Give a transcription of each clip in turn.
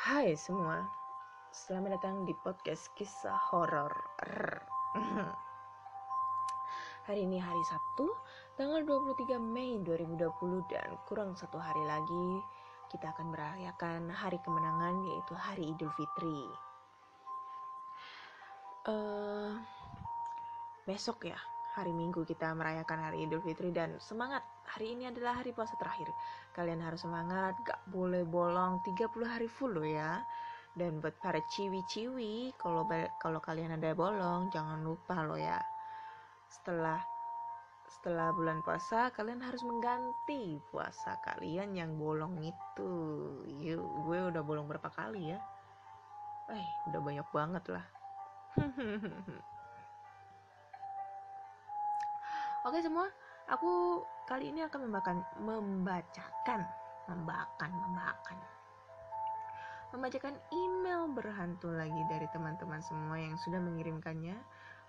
Hai semua, selamat datang di podcast kisah horor. Hari ini hari Sabtu, tanggal 23 Mei 2020 dan kurang satu hari lagi kita akan merayakan hari kemenangan yaitu hari Idul Fitri. Uh, besok ya, hari Minggu kita merayakan hari Idul Fitri dan semangat hari ini adalah hari puasa terakhir. Kalian harus semangat, gak boleh bolong 30 hari full loh ya. Dan buat para ciwi-ciwi, kalau kalau kalian ada bolong, jangan lupa loh ya. Setelah setelah bulan puasa, kalian harus mengganti puasa kalian yang bolong itu. Yuk, gue udah bolong berapa kali ya? Eh, udah banyak banget lah. Oke semua, aku kali ini akan membacakan membacakan membacakan membacakan. Membacakan email berhantu lagi dari teman-teman semua yang sudah mengirimkannya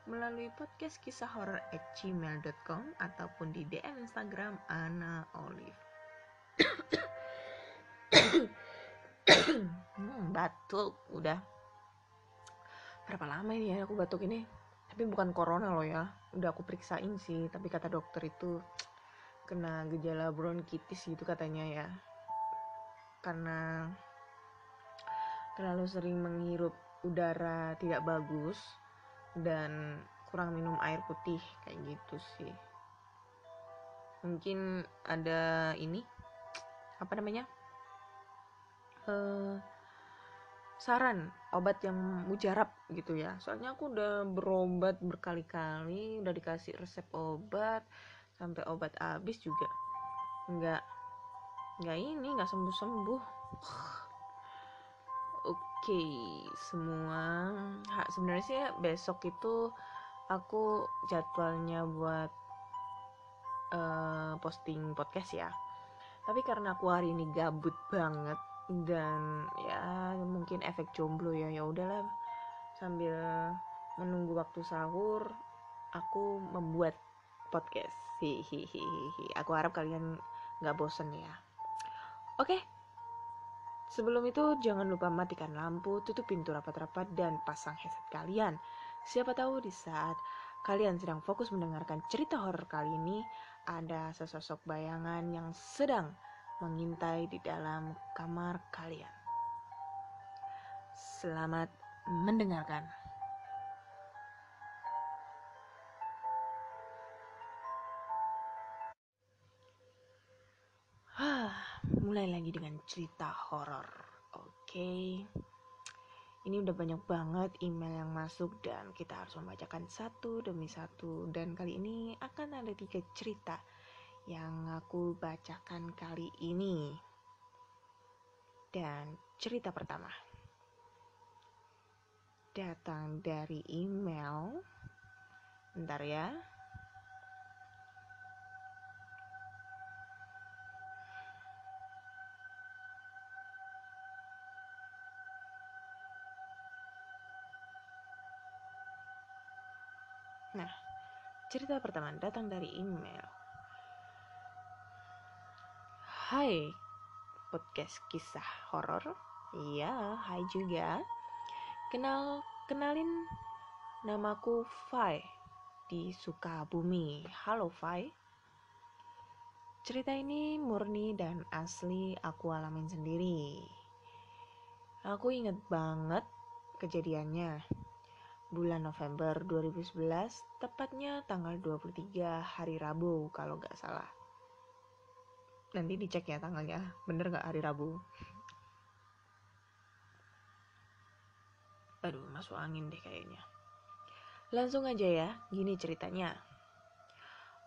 melalui podcast kisah horor at gmail.com ataupun di DM Instagram Ana Olive. hmm, batuk udah. Berapa lama ini ya aku batuk ini tapi bukan corona loh ya. Udah aku periksain sih tapi kata dokter itu kena gejala bronkitis gitu katanya ya. Karena terlalu sering menghirup udara tidak bagus dan kurang minum air putih kayak gitu sih. Mungkin ada ini apa namanya? Uh, saran obat yang mujarab gitu ya. Soalnya aku udah berobat berkali-kali udah dikasih resep obat sampai obat habis juga nggak nggak ini nggak sembuh sembuh oke semua. Ha, sebenarnya sih besok itu aku jadwalnya buat uh, posting podcast ya. Tapi karena aku hari ini gabut banget dan ya mungkin efek jomblo ya. Ya udahlah sambil menunggu waktu sahur aku membuat podcast. Hihihi aku harap kalian nggak bosen ya. Oke. Sebelum itu jangan lupa matikan lampu tutup pintu rapat-rapat dan pasang headset kalian. Siapa tahu di saat kalian sedang fokus mendengarkan cerita horor kali ini ada sesosok bayangan yang sedang mengintai di dalam kamar kalian. Selamat mendengarkan. mulai lagi dengan cerita horor. Oke. Ini udah banyak banget email yang masuk dan kita harus membacakan satu demi satu dan kali ini akan ada tiga cerita yang aku bacakan kali ini. Dan cerita pertama datang dari email. Bentar ya. Nah, cerita pertama datang dari email Hai podcast kisah horor. Iya, hai juga. Kenal kenalin namaku Fai di Sukabumi. Halo Fai. Cerita ini murni dan asli aku alamin sendiri. Aku inget banget kejadiannya. Bulan November 2011, tepatnya tanggal 23 hari Rabu kalau nggak salah nanti dicek ya tanggalnya bener nggak hari Rabu aduh masuk angin deh kayaknya langsung aja ya gini ceritanya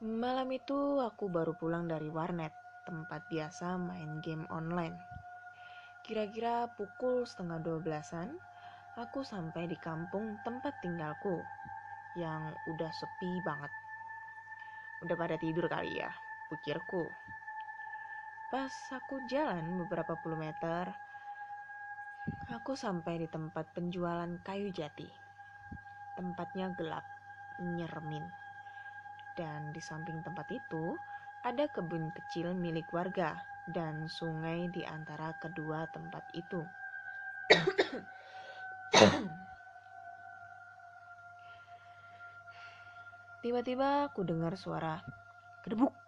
malam itu aku baru pulang dari warnet tempat biasa main game online. Kira-kira pukul setengah dua belasan, aku sampai di kampung tempat tinggalku yang udah sepi banget. Udah pada tidur kali ya, pikirku. Pas aku jalan beberapa puluh meter, aku sampai di tempat penjualan kayu jati. Tempatnya gelap, nyermin. Dan di samping tempat itu, ada kebun kecil milik warga dan sungai di antara kedua tempat itu. Tiba-tiba aku dengar suara kedebuk.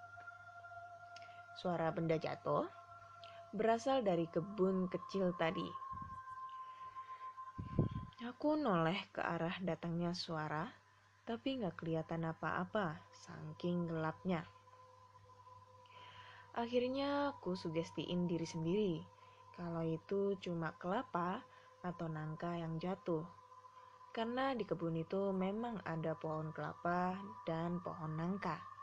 Suara benda jatuh berasal dari kebun kecil tadi. Aku noleh ke arah datangnya suara, tapi nggak kelihatan apa-apa, saking gelapnya. Akhirnya aku sugestiin diri sendiri kalau itu cuma kelapa atau nangka yang jatuh. Karena di kebun itu memang ada pohon kelapa dan pohon nangka.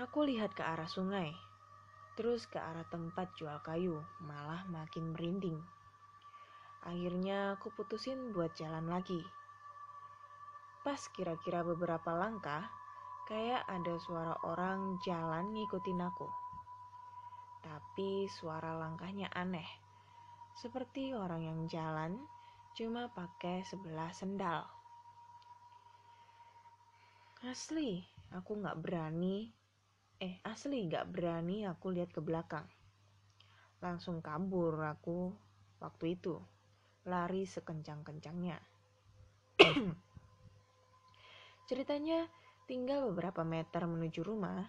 Aku lihat ke arah sungai, terus ke arah tempat jual kayu, malah makin merinding. Akhirnya aku putusin buat jalan lagi. Pas kira-kira beberapa langkah, kayak ada suara orang jalan ngikutin aku. Tapi suara langkahnya aneh, seperti orang yang jalan cuma pakai sebelah sendal. Asli, aku nggak berani. Eh, asli nggak berani aku lihat ke belakang. Langsung kabur aku waktu itu, lari sekencang-kencangnya. Ceritanya, tinggal beberapa meter menuju rumah,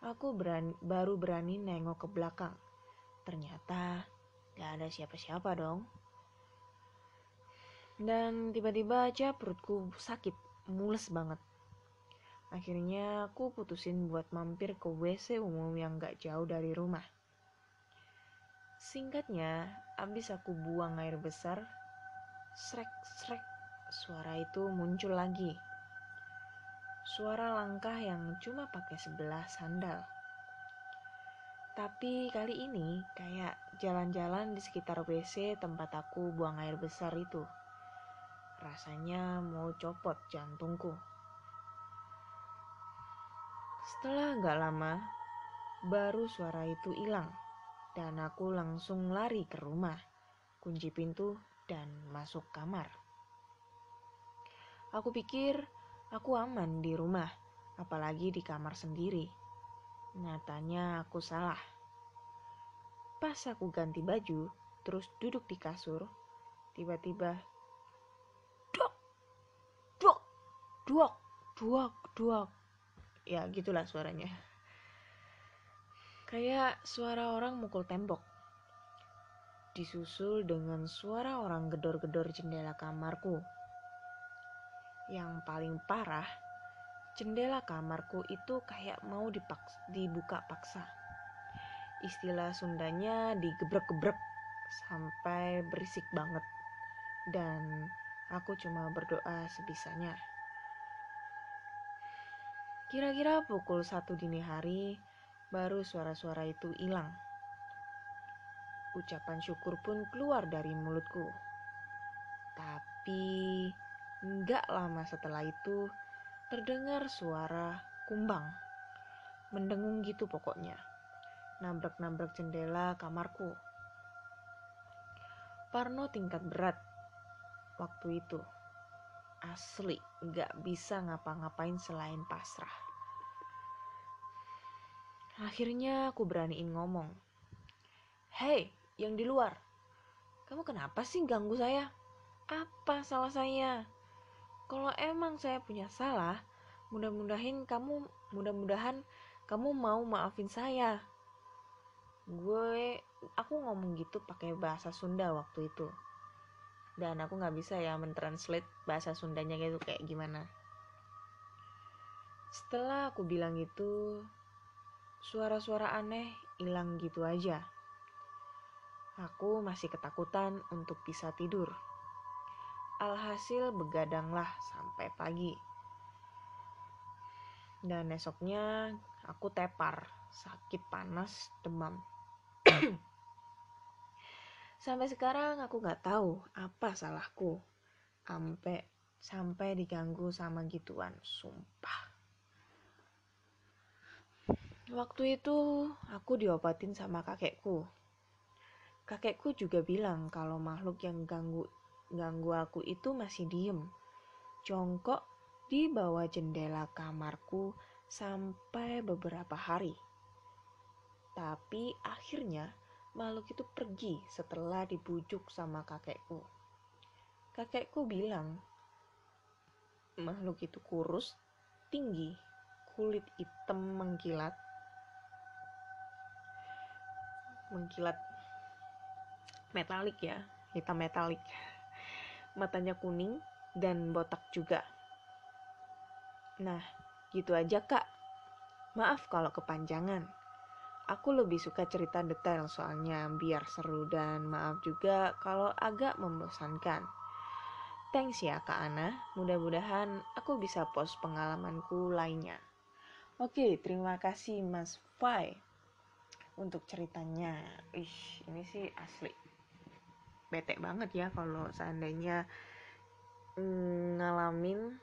aku berani, baru berani nengok ke belakang. Ternyata gak ada siapa-siapa dong. Dan tiba-tiba aja perutku sakit, mules banget. Akhirnya aku putusin buat mampir ke WC umum yang gak jauh dari rumah. Singkatnya, abis aku buang air besar, srek-srek, suara itu muncul lagi. Suara langkah yang cuma pakai sebelah sandal. Tapi kali ini kayak jalan-jalan di sekitar WC tempat aku buang air besar itu. Rasanya mau copot jantungku. Setelah nggak lama, baru suara itu hilang dan aku langsung lari ke rumah, kunci pintu dan masuk kamar. Aku pikir aku aman di rumah, apalagi di kamar sendiri. Nyatanya aku salah. Pas aku ganti baju, terus duduk di kasur, tiba-tiba dok, dok, dok, dok, dok. Ya gitulah suaranya. Kayak suara orang mukul tembok. Disusul dengan suara orang gedor-gedor jendela kamarku. Yang paling parah, jendela kamarku itu kayak mau dipaks dibuka paksa. Istilah Sundanya digebrek-gebrek sampai berisik banget. Dan aku cuma berdoa sebisanya. Kira-kira pukul satu dini hari, baru suara-suara itu hilang. Ucapan syukur pun keluar dari mulutku. Tapi nggak lama setelah itu terdengar suara kumbang. Mendengung gitu pokoknya. Nabrak-nabrak jendela kamarku. Parno tingkat berat waktu itu. Asli, nggak bisa ngapa-ngapain selain pasrah. Akhirnya aku beraniin ngomong. Hei, yang di luar. Kamu kenapa sih ganggu saya? Apa salah saya? Kalau emang saya punya salah, mudah-mudahan kamu mudah-mudahan kamu mau maafin saya. Gue aku ngomong gitu pakai bahasa Sunda waktu itu. Dan aku nggak bisa ya mentranslate bahasa Sundanya gitu kayak gimana. Setelah aku bilang itu, suara-suara aneh hilang gitu aja. Aku masih ketakutan untuk bisa tidur. Alhasil begadanglah sampai pagi. Dan esoknya aku tepar sakit panas demam sampai sekarang aku nggak tahu apa salahku sampai sampai diganggu sama gituan sumpah. Waktu itu aku diobatin sama kakekku. Kakekku juga bilang kalau makhluk yang ganggu ganggu aku itu masih diem jongkok di bawah jendela kamarku sampai beberapa hari. Tapi akhirnya makhluk itu pergi setelah dibujuk sama kakekku. Kakekku bilang, makhluk itu kurus, tinggi, kulit hitam mengkilat, mengkilat metalik ya, hitam metalik. Matanya kuning dan botak juga. Nah, gitu aja kak. Maaf kalau kepanjangan. Aku lebih suka cerita detail soalnya biar seru dan maaf juga kalau agak membosankan. Thanks ya Kak Ana, mudah-mudahan aku bisa post pengalamanku lainnya. Oke, terima kasih Mas Fai untuk ceritanya. Ih, ini sih asli. Bete banget ya kalau seandainya mm, ngalamin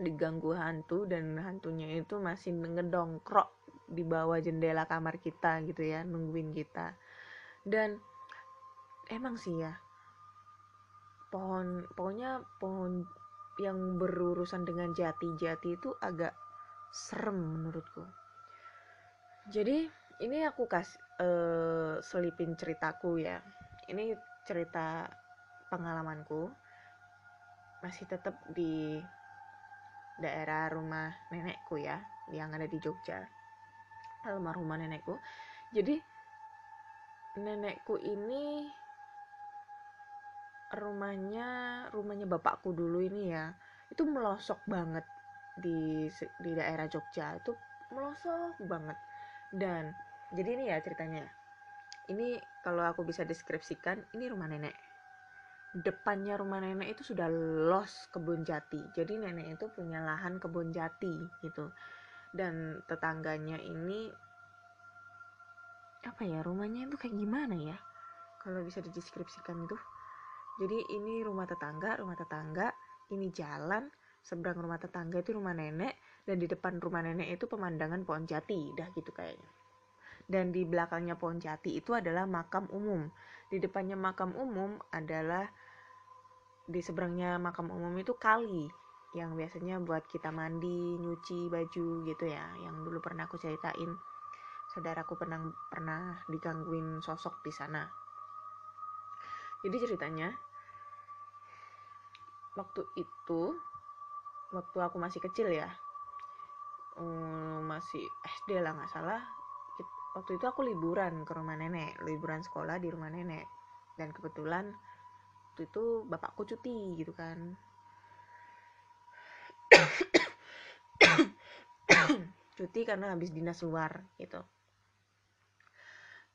diganggu hantu dan hantunya itu masih ngedongkrok di bawah jendela kamar kita gitu ya nungguin kita. Dan emang sih ya pohon pokoknya pohon yang berurusan dengan jati-jati itu agak serem menurutku. Jadi ini aku kasih uh, selipin ceritaku ya. Ini cerita pengalamanku. Masih tetap di daerah rumah nenekku ya yang ada di Jogja almarhumah nenekku. Jadi nenekku ini rumahnya rumahnya bapakku dulu ini ya itu melosok banget di di daerah Jogja. Itu melosok banget. Dan jadi ini ya ceritanya. Ini kalau aku bisa deskripsikan ini rumah nenek. Depannya rumah nenek itu sudah los kebun jati. Jadi nenek itu punya lahan kebun jati gitu dan tetangganya ini apa ya rumahnya itu kayak gimana ya? Kalau bisa dideskripsikan itu jadi ini rumah tetangga rumah tetangga ini jalan seberang rumah tetangga itu rumah nenek dan di depan rumah nenek itu pemandangan pohon jati dah gitu kayaknya. Dan di belakangnya pohon jati itu adalah makam umum. Di depannya makam umum adalah di seberangnya makam umum itu kali yang biasanya buat kita mandi, nyuci baju gitu ya, yang dulu pernah aku ceritain. Saudaraku pernah pernah digangguin sosok di sana. Jadi ceritanya waktu itu waktu aku masih kecil ya, um, masih SD lah nggak salah. Waktu itu aku liburan ke rumah nenek, liburan sekolah di rumah nenek. Dan kebetulan waktu itu bapakku cuti gitu kan cuti karena habis dinas luar gitu.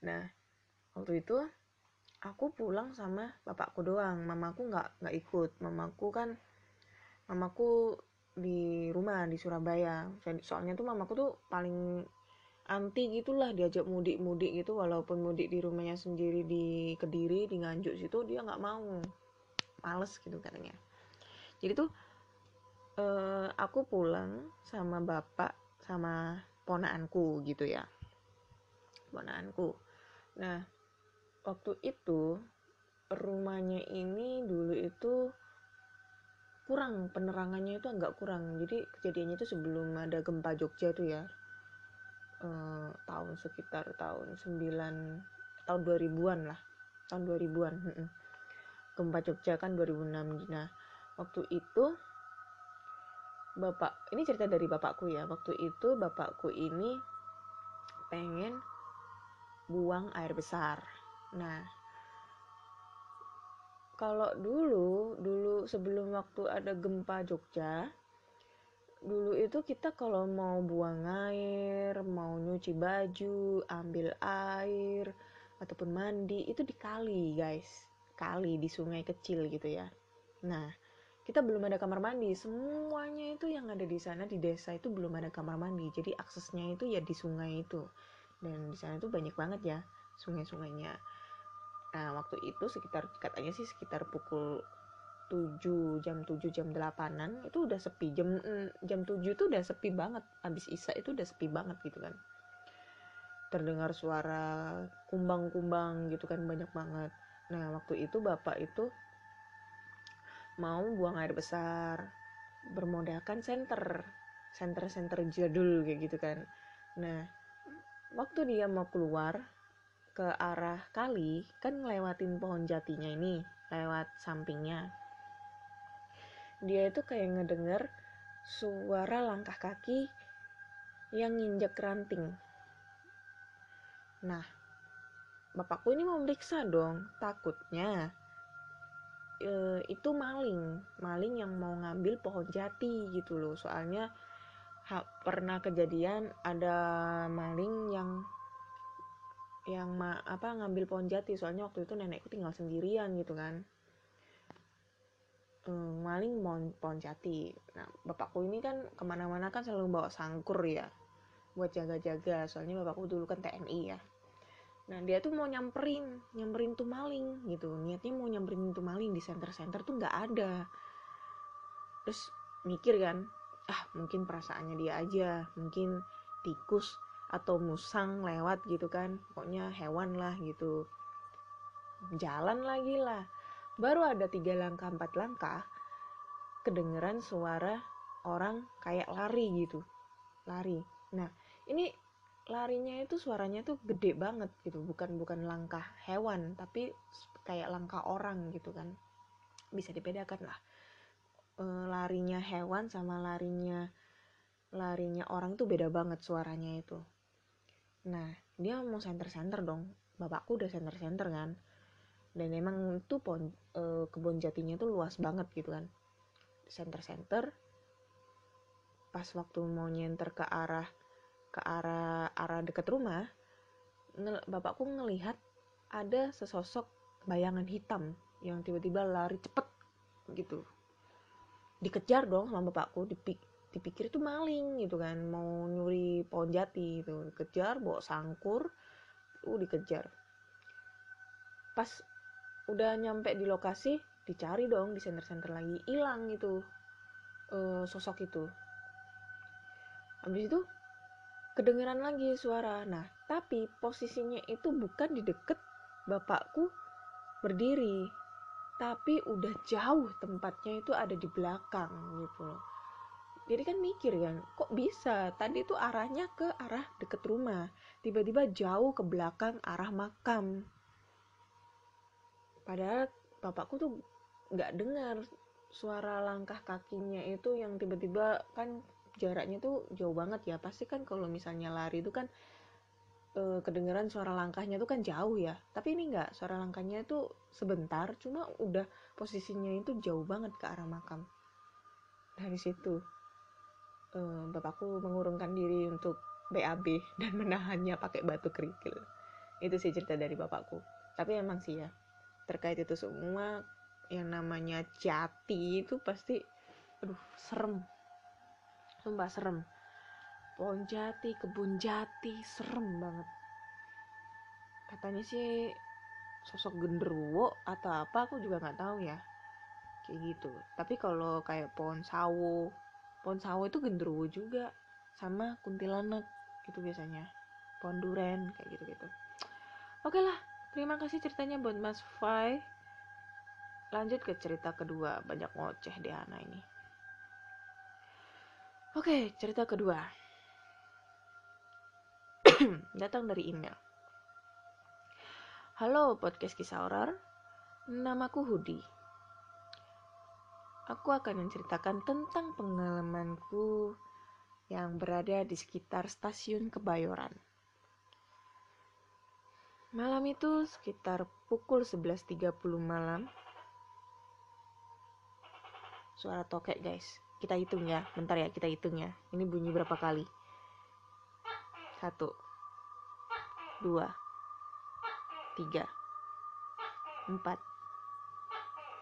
Nah waktu itu aku pulang sama bapakku doang. Mamaku nggak nggak ikut. Mamaku kan mamaku di rumah di Surabaya. Soalnya tuh mamaku tuh paling anti gitulah diajak mudik-mudik gitu. Walaupun mudik di rumahnya sendiri di Kediri di Nganjuk situ dia nggak mau. Males gitu katanya. Jadi tuh uh, aku pulang sama bapak sama ponaanku gitu ya. Ponaanku. Nah waktu itu rumahnya ini dulu itu kurang penerangannya itu agak kurang. Jadi kejadiannya itu sebelum ada gempa Jogja tuh ya. Uh, tahun sekitar tahun 9 tahun 2000-an lah. Tahun 2000-an gempa Jogja kan 2006 nah waktu itu bapak ini cerita dari bapakku ya. Waktu itu bapakku ini pengen buang air besar. Nah kalau dulu dulu sebelum waktu ada gempa Jogja dulu itu kita kalau mau buang air mau nyuci baju ambil air ataupun mandi itu di kali guys. Kali di sungai kecil gitu ya. Nah kita belum ada kamar mandi. Semuanya itu yang ada di sana di desa itu belum ada kamar mandi. Jadi aksesnya itu ya di sungai itu. Dan di sana itu banyak banget ya sungai-sungainya. Nah waktu itu sekitar katanya sih sekitar pukul 7 jam 7 jam 8an itu udah sepi. Jam jam 7 itu udah sepi banget. Habis isa itu udah sepi banget gitu kan. Terdengar suara kumbang-kumbang gitu kan banyak banget. Nah waktu itu bapak itu mau buang air besar bermodalkan senter senter-senter jadul kayak gitu kan. Nah waktu dia mau keluar ke arah kali kan ngelewatin pohon jatinya ini lewat sampingnya. Dia itu kayak ngedenger suara langkah kaki yang nginjek ranting. Nah, bapakku ini mau meriksa dong, takutnya e, itu maling, maling yang mau ngambil pohon jati gitu loh. Soalnya ha, pernah kejadian ada maling yang yang ma, apa ngambil pohon jati. Soalnya waktu itu nenekku tinggal sendirian gitu kan. E, maling pohon, pohon jati. Nah, bapakku ini kan ke mana-mana kan selalu bawa sangkur ya buat jaga-jaga soalnya bapakku dulu kan TNI ya Nah dia tuh mau nyamperin, nyamperin tuh maling gitu. Niatnya mau nyamperin tuh maling di center-center tuh nggak ada. Terus mikir kan, ah mungkin perasaannya dia aja, mungkin tikus atau musang lewat gitu kan. Pokoknya hewan lah gitu. Jalan lagi lah. Baru ada tiga langkah, empat langkah, kedengeran suara orang kayak lari gitu. Lari. Nah ini larinya itu suaranya tuh gede banget gitu. Bukan bukan langkah hewan tapi kayak langkah orang gitu kan. Bisa dibedakan lah. E, larinya hewan sama larinya larinya orang tuh beda banget suaranya itu. Nah dia mau center-center dong. Bapakku udah center-center kan. Dan emang itu pon, e, kebun jatinya tuh luas banget gitu kan. Center-center. Pas waktu mau nyenter ke arah ke arah arah dekat rumah bapakku ngelihat ada sesosok bayangan hitam yang tiba-tiba lari cepet gitu. Dikejar dong sama bapakku dipik dipikir itu maling gitu kan. Mau nyuri pohon jati itu dikejar bawa sangkur uh dikejar. Pas udah nyampe di lokasi dicari dong di center-center lagi. Hilang itu uh, sosok itu. Habis itu kedengeran lagi suara. Nah, tapi posisinya itu bukan di deket bapakku berdiri, tapi udah jauh tempatnya itu ada di belakang gitu loh. Jadi kan mikir kan, kok bisa? Tadi itu arahnya ke arah deket rumah, tiba-tiba jauh ke belakang arah makam. Padahal bapakku tuh nggak dengar suara langkah kakinya itu yang tiba-tiba kan jaraknya tuh jauh banget ya. Pasti kan kalau misalnya lari itu kan e, kedengeran suara langkahnya tuh kan jauh ya. Tapi ini enggak suara langkahnya itu sebentar cuma udah posisinya itu jauh banget ke arah makam. Dari situ e, bapakku mengurungkan diri untuk BAB dan menahannya pakai batu kerikil. Itu sih cerita dari bapakku. Tapi emang sih ya terkait itu semua yang namanya jati itu pasti aduh serem sumpah serem. Pohon jati kebun jati serem banget. Katanya sih sosok genderuwo atau apa aku juga nggak tahu ya. Kayak gitu. Tapi kalau kayak pohon sawo pohon sawo itu genderuwo juga. Sama kuntilanak gitu biasanya. Pohon duren kayak gitu gitu oke lah terima kasih ceritanya buat Mas Fai. Lanjut ke cerita kedua. Banyak ngoceh di Hana ini Oke, cerita kedua. Datang dari email. Halo podcast kisah horor. Namaku Hudi. Aku akan menceritakan tentang pengalamanku yang berada di sekitar stasiun Kebayoran. Malam itu sekitar pukul 11.30 malam. Suara tokek guys kita hitung ya. Bentar ya kita hitung ya. Ini bunyi berapa kali? Satu. Dua. Tiga. Empat.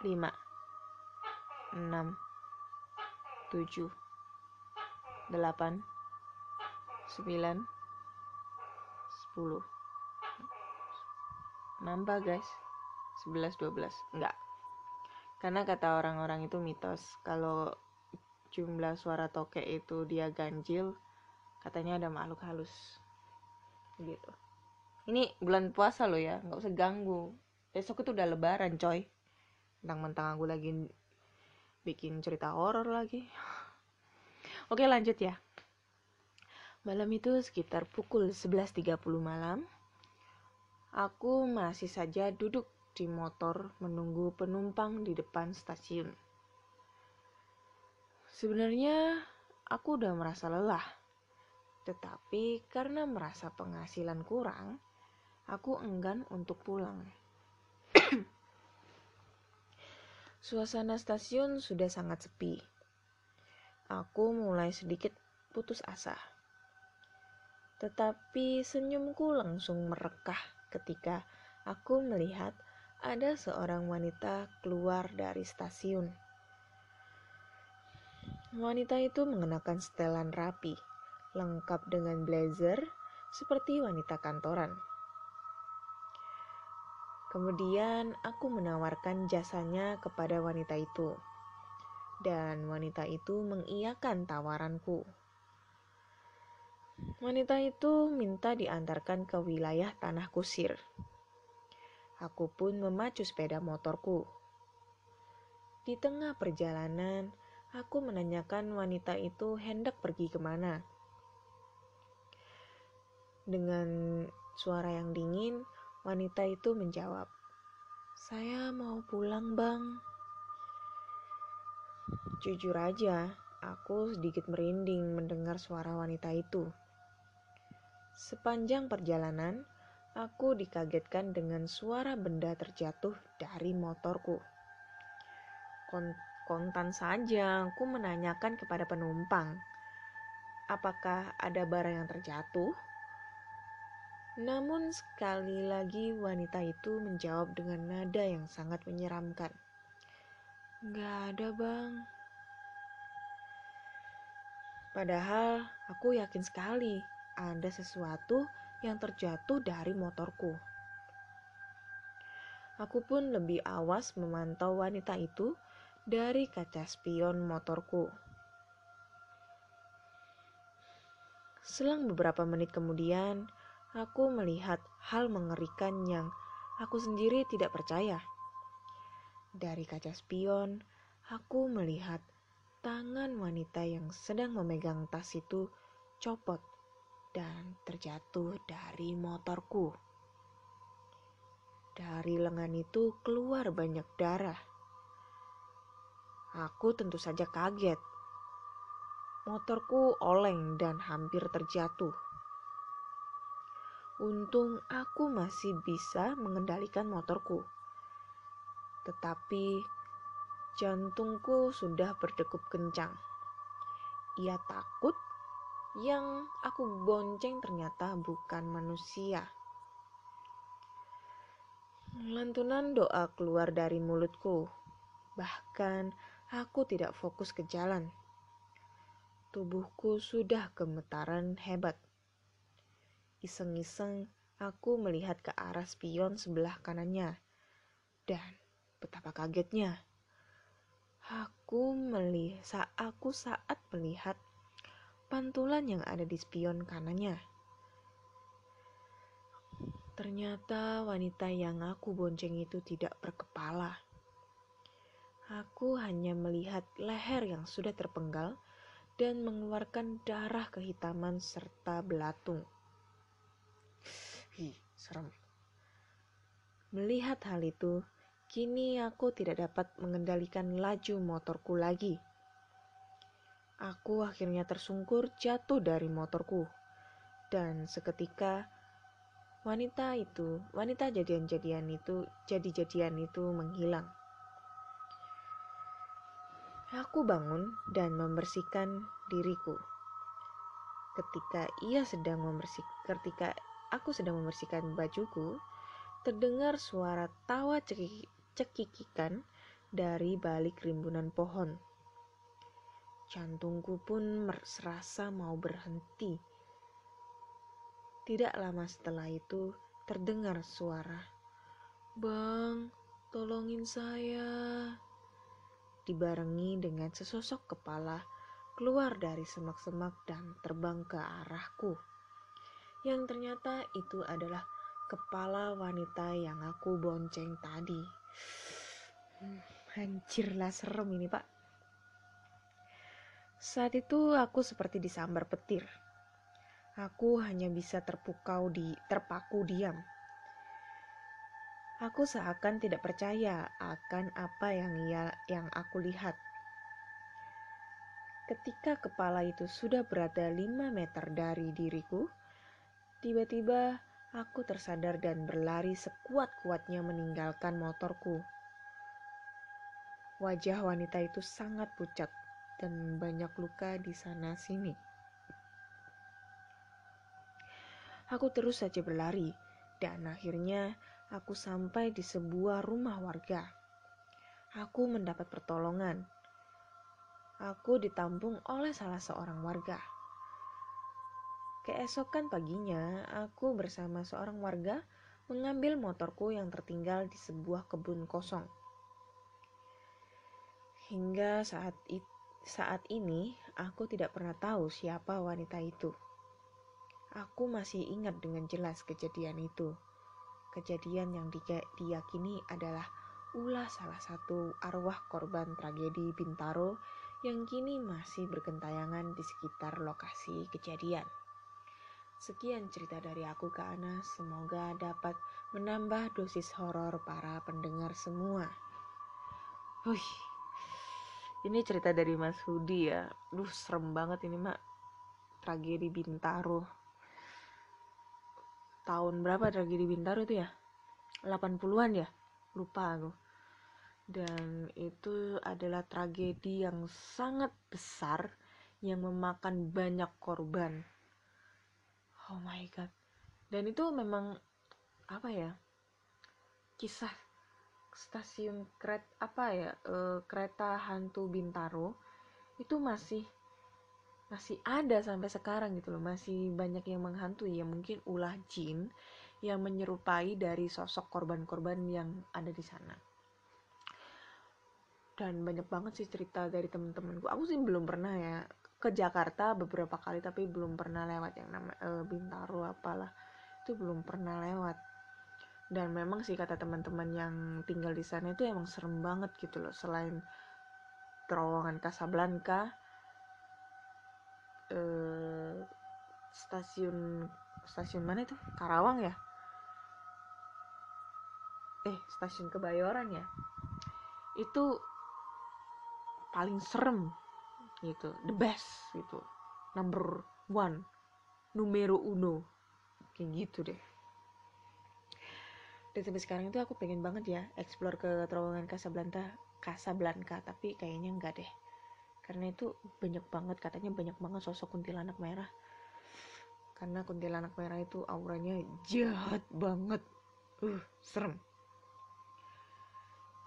Lima. Enam, tujuh, delapan, sembilan, sepuluh. Nambah guys, sebelas, dua belas. Enggak. Karena kata orang-orang itu mitos, kalau jumlah suara tokek itu dia ganjil, katanya ada makhluk halus. Gitu. Ini bulan puasa loh ya, nggak usah ganggu. Besok itu udah lebaran coy. Mentang-mentang aku lagi bikin cerita horor lagi. Oke lanjut ya. Malam itu sekitar pukul 11.30 malam, aku masih saja duduk di motor menunggu penumpang di depan stasiun. Sebenarnya aku udah merasa lelah, tetapi karena merasa penghasilan kurang, aku enggan untuk pulang. Suasana stasiun sudah sangat sepi. Aku mulai sedikit putus asa. Tetapi senyumku langsung merekah ketika aku melihat ada seorang wanita keluar dari stasiun. Wanita itu mengenakan setelan rapi, lengkap dengan blazer seperti wanita kantoran. Kemudian aku menawarkan jasanya kepada wanita itu, dan wanita itu mengiyakan tawaranku. Wanita itu minta diantarkan ke wilayah tanah kusir. Aku pun memacu sepeda motorku. Di tengah perjalanan, aku menanyakan wanita itu hendak pergi ke mana. Dengan suara yang dingin, Wanita itu menjawab, "Saya mau pulang, Bang." Jujur aja, aku sedikit merinding mendengar suara wanita itu. Sepanjang perjalanan, aku dikagetkan dengan suara benda terjatuh dari motorku. Kontan saja, aku menanyakan kepada penumpang, apakah ada barang yang terjatuh? Namun sekali lagi wanita itu menjawab dengan nada yang sangat menyeramkan. Gak ada bang. Padahal aku yakin sekali ada sesuatu yang terjatuh dari motorku. Aku pun lebih awas memantau wanita itu dari kaca spion motorku. Selang beberapa menit kemudian, aku melihat hal mengerikan yang aku sendiri tidak percaya. Dari kaca spion, aku melihat tangan wanita yang sedang memegang tas itu copot dan terjatuh dari motorku. Dari lengan itu keluar banyak darah. Aku tentu saja kaget. Motorku oleng dan hampir terjatuh. Untung aku masih bisa mengendalikan motorku. Tetapi jantungku sudah berdegup kencang. Ia takut yang aku bonceng ternyata bukan manusia. Lantunan doa keluar dari mulutku. Bahkan aku tidak fokus ke jalan. Tubuhku sudah gemetaran hebat. Iseng-iseng aku melihat ke arah spion sebelah kanannya. Dan betapa kagetnya. Aku melihat aku saat melihat pantulan yang ada di spion kanannya. Ternyata wanita yang aku bonceng itu tidak berkepala. Aku hanya melihat leher yang sudah terpenggal dan mengeluarkan darah kehitaman serta belatung. Hi, serem. Melihat hal itu, kini aku tidak dapat mengendalikan laju motorku lagi. Aku akhirnya tersungkur jatuh dari motorku. Dan seketika wanita itu, wanita jadian-jadian itu, jadi-jadian itu menghilang. Aku bangun dan membersihkan diriku. Ketika ia sedang membersihkan, ketika aku sedang membersihkan bajuku, terdengar suara tawa cekikikan dari balik rimbunan pohon. Jantungku pun serasa mau berhenti. Tidak lama setelah itu terdengar suara, "Bang, tolongin saya." Dibarengi dengan sesosok kepala keluar dari semak-semak dan terbang ke arahku. Yang ternyata itu adalah kepala wanita yang aku bonceng tadi. Hmm, hancurlah serem ini pak. Saat itu aku seperti disambar petir. Aku hanya bisa terpukau di terpaku diam. Aku seakan tidak percaya akan apa yang ia yang aku lihat. Ketika kepala itu sudah berada 5 meter dari diriku, tiba-tiba Aku tersadar dan berlari sekuat-kuatnya meninggalkan motorku. Wajah wanita itu sangat pucat dan banyak luka di sana-sini. Aku terus saja berlari, dan akhirnya aku sampai di sebuah rumah warga. Aku mendapat pertolongan. Aku ditampung oleh salah seorang warga. Keesokan paginya, aku bersama seorang warga mengambil motorku yang tertinggal di sebuah kebun kosong. Hingga saat, saat ini, aku tidak pernah tahu siapa wanita itu. Aku masih ingat dengan jelas kejadian itu. Kejadian yang diyakini adalah ulah salah satu arwah korban tragedi Bintaro yang kini masih bergentayangan di sekitar lokasi kejadian. Sekian cerita dari aku ke Ana, semoga dapat menambah dosis horor para pendengar semua. Wih, ini cerita dari Mas Hudi ya. Duh, serem banget ini, Mak. Tragedi Bintaro. Tahun berapa tragedi Bintaro itu ya? 80-an ya? Lupa aku. Dan itu adalah tragedi yang sangat besar yang memakan banyak korban oh my god dan itu memang apa ya kisah stasiun kereta apa ya e, kereta hantu Bintaro itu masih masih ada sampai sekarang gitu loh masih banyak yang menghantui. Ya mungkin ulah jin yang menyerupai dari sosok korban-korban yang ada di sana. Dan banyak banget sih cerita dari temen-temenku. Aku sih belum pernah ya ke Jakarta beberapa kali tapi belum pernah lewat yang nama e, Bintaro apalah. Itu belum pernah lewat. Dan memang sih kata teman-teman yang tinggal di sana itu emang serem banget gitu loh. Selain terowongan Casablanca stasiun stasiun mana itu? Karawang ya? Eh stasiun Kebayoran ya? Itu paling serem gitu the best gitu number one numero uno kayak gitu deh. Dan sampai sekarang itu aku pengen banget ya explore ke terowongan Casablanca Casablanca tapi kayaknya enggak deh. Karena itu banyak banget katanya banyak banget sosok kuntilanak merah karena kuntilanak merah itu auranya jahat banget uh serem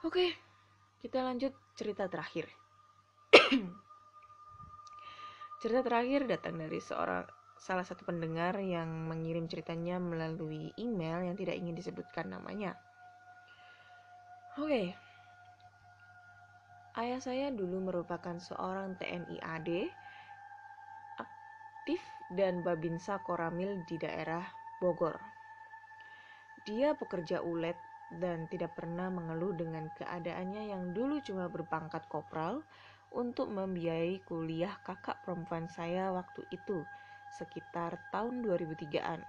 oke kita lanjut cerita terakhir Cerita terakhir datang dari seorang salah satu pendengar yang mengirim ceritanya melalui email yang tidak ingin disebutkan namanya. Oke. Ayah saya dulu merupakan seorang TNI AD aktif dan Babinsa Koramil di daerah Bogor. Dia pekerja ulet dan tidak pernah mengeluh dengan keadaannya yang dulu cuma berpangkat kopral untuk membiayai kuliah kakak perempuan saya waktu itu, sekitar tahun 2003-an.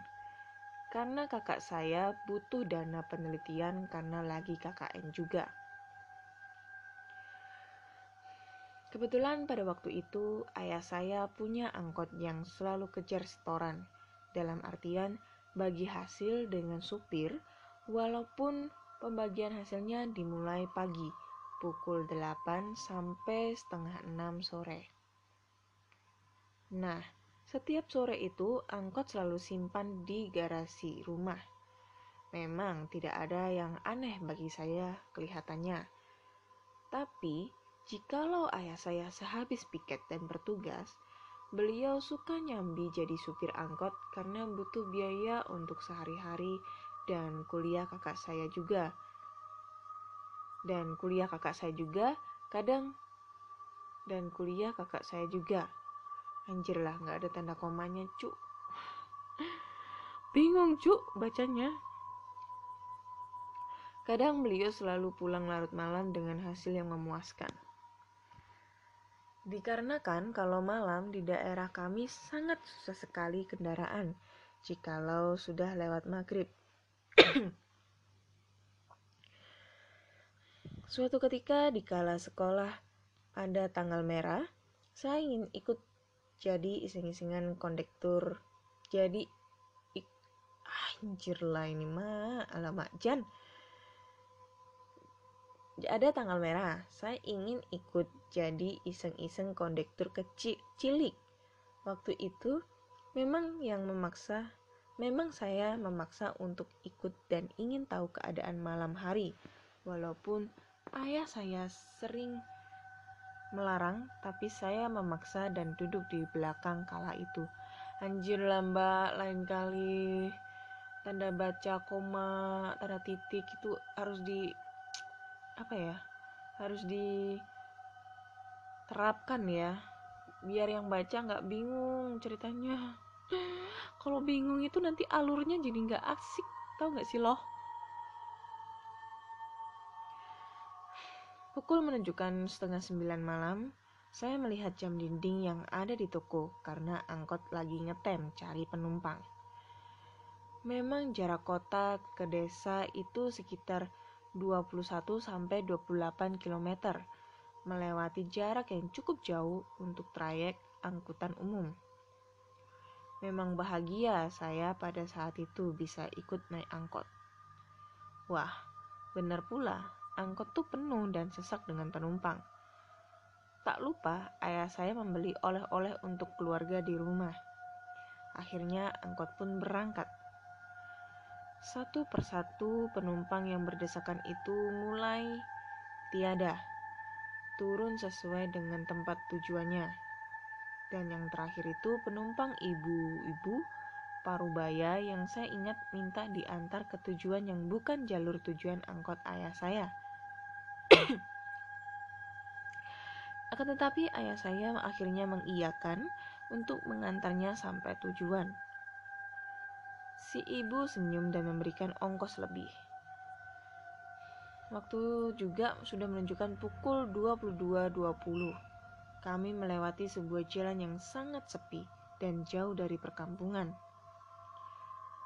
Karena kakak saya butuh dana penelitian karena lagi KKN juga. Kebetulan pada waktu itu ayah saya punya angkot yang selalu kejar setoran, dalam artian bagi hasil dengan supir, walaupun pembagian hasilnya dimulai pagi pukul 8 sampai setengah 6 sore. Nah, setiap sore itu angkot selalu simpan di garasi rumah. Memang tidak ada yang aneh bagi saya kelihatannya. Tapi, jikalau ayah saya sehabis piket dan bertugas, beliau suka nyambi jadi supir angkot karena butuh biaya untuk sehari-hari dan kuliah kakak saya juga. Dan kuliah kakak saya juga, kadang dan kuliah kakak saya juga. Anjir lah, nggak ada tanda komanya, cuk. Bingung, cuk, bacanya. Kadang beliau selalu pulang larut malam dengan hasil yang memuaskan. Dikarenakan kalau malam di daerah kami sangat susah sekali kendaraan jikalau sudah lewat maghrib. Suatu ketika di kala sekolah ada tanggal merah, saya ingin ikut jadi iseng-isengan kondektur. Jadi ik, anjir lah ini mah alamak jan ada tanggal merah, saya ingin ikut jadi iseng-iseng kondektur kecil cilik. Waktu itu memang yang memaksa, memang saya memaksa untuk ikut dan ingin tahu keadaan malam hari. Walaupun ayah saya sering melarang, tapi saya memaksa dan duduk di belakang kala itu. Anjir lah mbak, lain kali tanda baca koma, tanda titik itu harus di apa ya harus diterapkan ya. Biar yang baca nggak bingung ceritanya. Kalau bingung itu nanti alurnya jadi nggak asik tau nggak sih loh? Pukul menunjukkan setengah sembilan malam saya melihat jam dinding yang ada di toko karena angkot lagi ngetem cari penumpang. Memang jarak kota ke desa itu sekitar 21 sampai 28 km, melewati jarak yang cukup jauh untuk trayek angkutan umum. Memang bahagia saya pada saat itu bisa ikut naik angkot. Wah, benar pula, angkot tuh penuh dan sesak dengan penumpang. Tak lupa, ayah saya membeli oleh-oleh untuk keluarga di rumah. Akhirnya angkot pun berangkat. Satu persatu penumpang yang berdesakan itu mulai tiada, turun sesuai dengan tempat tujuannya. Dan yang terakhir itu penumpang ibu-ibu Parubaya yang saya ingat minta diantar ke tujuan yang bukan jalur tujuan angkot ayah saya. Akan tetapi ayah saya akhirnya mengiyakan untuk mengantarnya sampai tujuan. Si ibu senyum dan memberikan ongkos lebih. Waktu juga sudah menunjukkan pukul 22.20. Kami melewati sebuah jalan yang sangat sepi dan jauh dari perkampungan.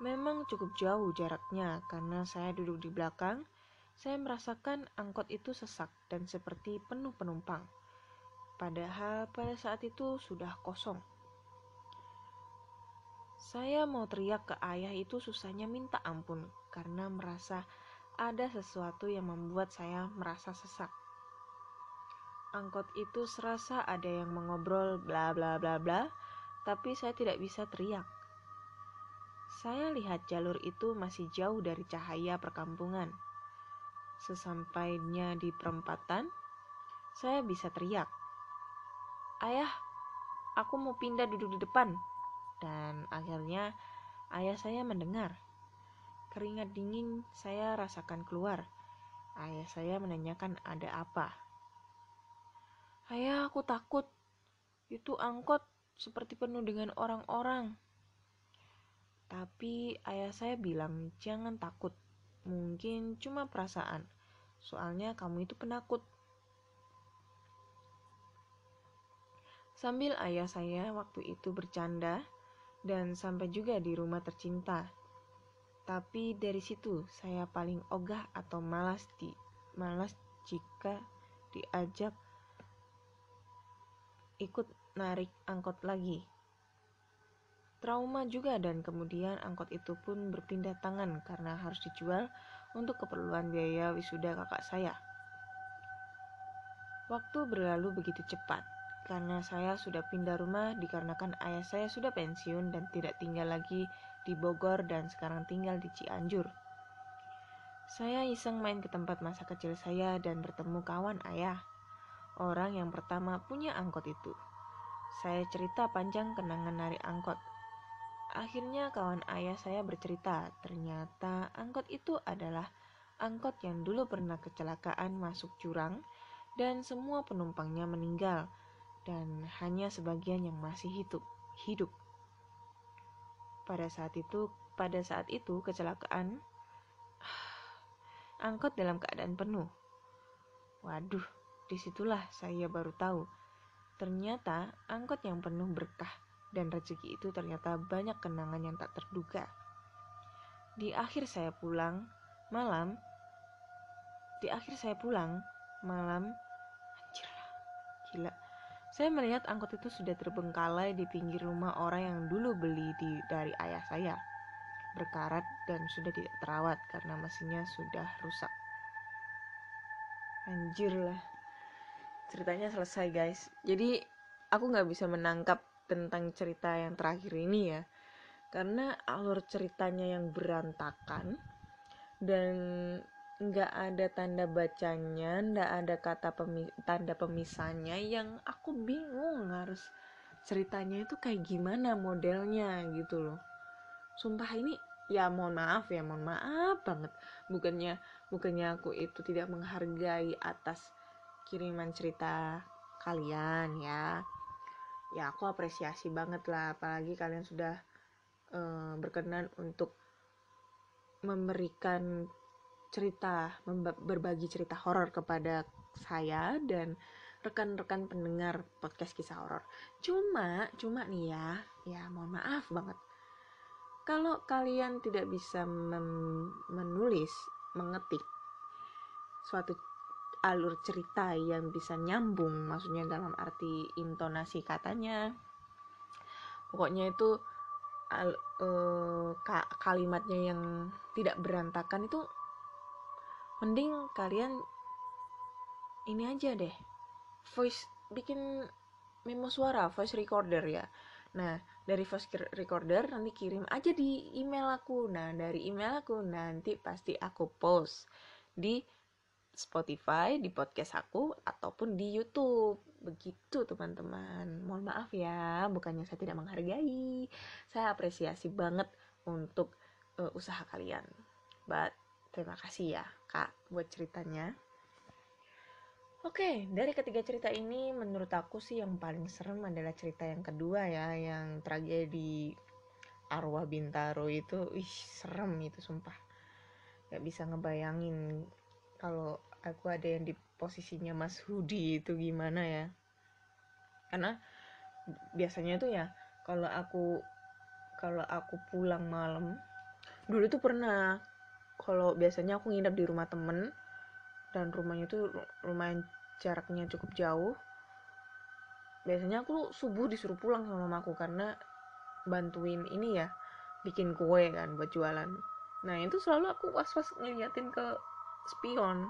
Memang cukup jauh jaraknya karena saya duduk di belakang. Saya merasakan angkot itu sesak dan seperti penuh penumpang. Padahal pada saat itu sudah kosong. Saya mau teriak ke ayah itu susahnya minta ampun karena merasa ada sesuatu yang membuat saya merasa sesak. Angkot itu serasa ada yang mengobrol bla bla bla bla, tapi saya tidak bisa teriak. Saya lihat jalur itu masih jauh dari cahaya perkampungan. Sesampainya di perempatan, saya bisa teriak. Ayah, aku mau pindah duduk di depan dan akhirnya ayah saya mendengar. Keringat dingin saya rasakan keluar. Ayah saya menanyakan ada apa. Ayah, aku takut. Itu angkot seperti penuh dengan orang-orang. Tapi ayah saya bilang jangan takut. Mungkin cuma perasaan. Soalnya kamu itu penakut. Sambil ayah saya waktu itu bercanda, dan sampai juga di rumah tercinta. Tapi dari situ saya paling ogah atau malas di malas jika diajak ikut narik angkot lagi. Trauma juga dan kemudian angkot itu pun berpindah tangan karena harus dijual untuk keperluan biaya wisuda kakak saya. Waktu berlalu begitu cepat karena saya sudah pindah rumah dikarenakan ayah saya sudah pensiun dan tidak tinggal lagi di Bogor dan sekarang tinggal di Cianjur. Saya iseng main ke tempat masa kecil saya dan bertemu kawan ayah. Orang yang pertama punya angkot itu. Saya cerita panjang kenangan narik angkot. Akhirnya kawan ayah saya bercerita, ternyata angkot itu adalah angkot yang dulu pernah kecelakaan masuk jurang dan semua penumpangnya meninggal dan hanya sebagian yang masih hidup. Hidup. Pada saat itu, pada saat itu kecelakaan angkot dalam keadaan penuh. Waduh, di situlah saya baru tahu. Ternyata angkot yang penuh berkah dan rezeki itu ternyata banyak kenangan yang tak terduga. Di akhir saya pulang malam, di akhir saya pulang malam, anjir lah, gila. Saya melihat angkot itu sudah terbengkalai di pinggir rumah orang yang dulu beli di, dari ayah saya. Berkarat dan sudah tidak terawat karena mesinnya sudah rusak. Anjir lah. Ceritanya selesai guys. Jadi aku nggak bisa menangkap tentang cerita yang terakhir ini ya. Karena alur ceritanya yang berantakan dan nggak ada tanda bacanya, nggak ada kata pemi tanda pemisahnya yang aku bingung harus ceritanya itu kayak gimana modelnya gitu loh. Sumpah ini ya mohon maaf ya mohon maaf banget bukannya bukannya aku itu tidak menghargai atas kiriman cerita kalian ya ya aku apresiasi banget lah apalagi kalian sudah uh, berkenan untuk memberikan cerita, berbagi cerita horor kepada saya dan rekan-rekan pendengar podcast kisah horor. Cuma, cuma nih ya, ya mohon maaf banget. Kalau kalian tidak bisa menulis, mengetik suatu alur cerita yang bisa nyambung, maksudnya dalam arti intonasi katanya, pokoknya itu al, ka, kalimatnya yang tidak berantakan itu mending kalian ini aja deh. Voice bikin memo suara voice recorder ya. Nah dari voice recorder nanti kirim aja di email aku. Nah dari email aku nanti pasti aku post di Spotify di podcast aku ataupun di YouTube. Begitu teman-teman. Mohon maaf ya bukannya saya tidak menghargai. Saya apresiasi banget untuk uh, usaha kalian. But terima kasih ya kak buat ceritanya Oke, dari ketiga cerita ini menurut aku sih yang paling serem adalah cerita yang kedua ya, yang tragedi arwah Bintaro itu, ih serem itu sumpah. Gak bisa ngebayangin kalau aku ada yang di posisinya Mas Hudi itu gimana ya. Karena biasanya tuh ya kalau aku kalau aku pulang malam dulu tuh pernah kalau biasanya aku nginep di rumah temen dan rumahnya tuh lumayan jaraknya cukup jauh biasanya aku subuh disuruh pulang sama mamaku karena bantuin ini ya bikin kue kan buat jualan. Nah itu selalu aku was-was ngeliatin ke spion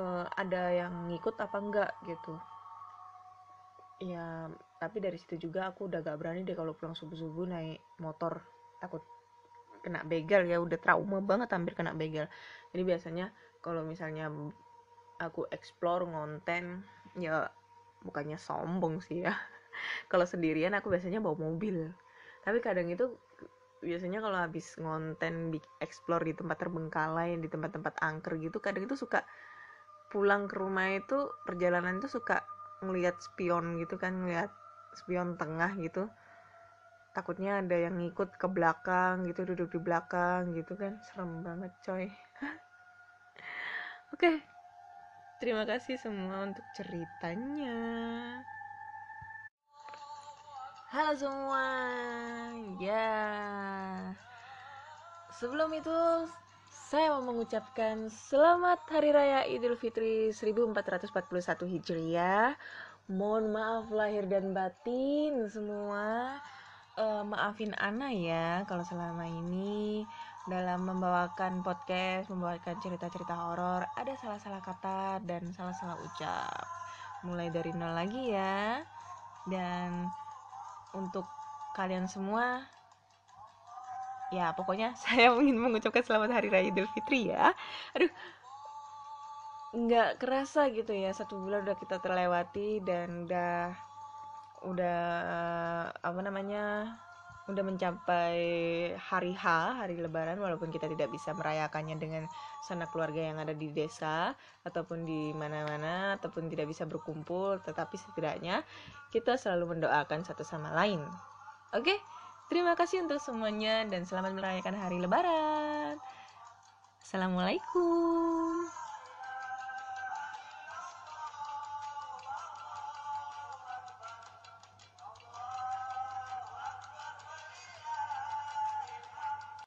uh, ada yang ngikut apa enggak gitu. Ya tapi dari situ juga aku udah gak berani deh kalau pulang subuh-subuh naik motor takut kena begal ya udah trauma banget hampir kena begal. Jadi biasanya kalau misalnya aku explore ngonten ya bukannya sombong sih ya. Kalau sendirian aku biasanya bawa mobil. Tapi kadang itu biasanya kalau habis ngonten di explore di tempat terbengkalai di tempat-tempat angker gitu kadang itu suka pulang ke rumah itu perjalanan itu suka ngelihat spion gitu kan ngelihat spion tengah gitu takutnya ada yang ngikut ke belakang gitu duduk di belakang gitu kan. Serem banget coy. Oke. Terima kasih semua untuk ceritanya. Halo semua. Ya. Sebelum itu saya mau mengucapkan selamat hari raya Idul Fitri 1441 Hijriah. Mohon maaf lahir dan batin semua uh, maafin Ana ya kalau selama ini dalam membawakan podcast, membawakan cerita-cerita horor ada salah-salah kata dan salah-salah ucap. Mulai dari nol lagi ya. Dan untuk kalian semua ya pokoknya saya ingin mengucapkan selamat hari raya Idul Fitri ya aduh nggak kerasa gitu ya satu bulan udah kita terlewati dan udah udah apa namanya udah mencapai hari H, hari Lebaran, walaupun kita tidak bisa merayakannya dengan sanak keluarga yang ada di desa ataupun di mana-mana, ataupun tidak bisa berkumpul, tetapi setidaknya kita selalu mendoakan satu sama lain. Oke, terima kasih untuk semuanya dan selamat merayakan hari Lebaran. Assalamualaikum.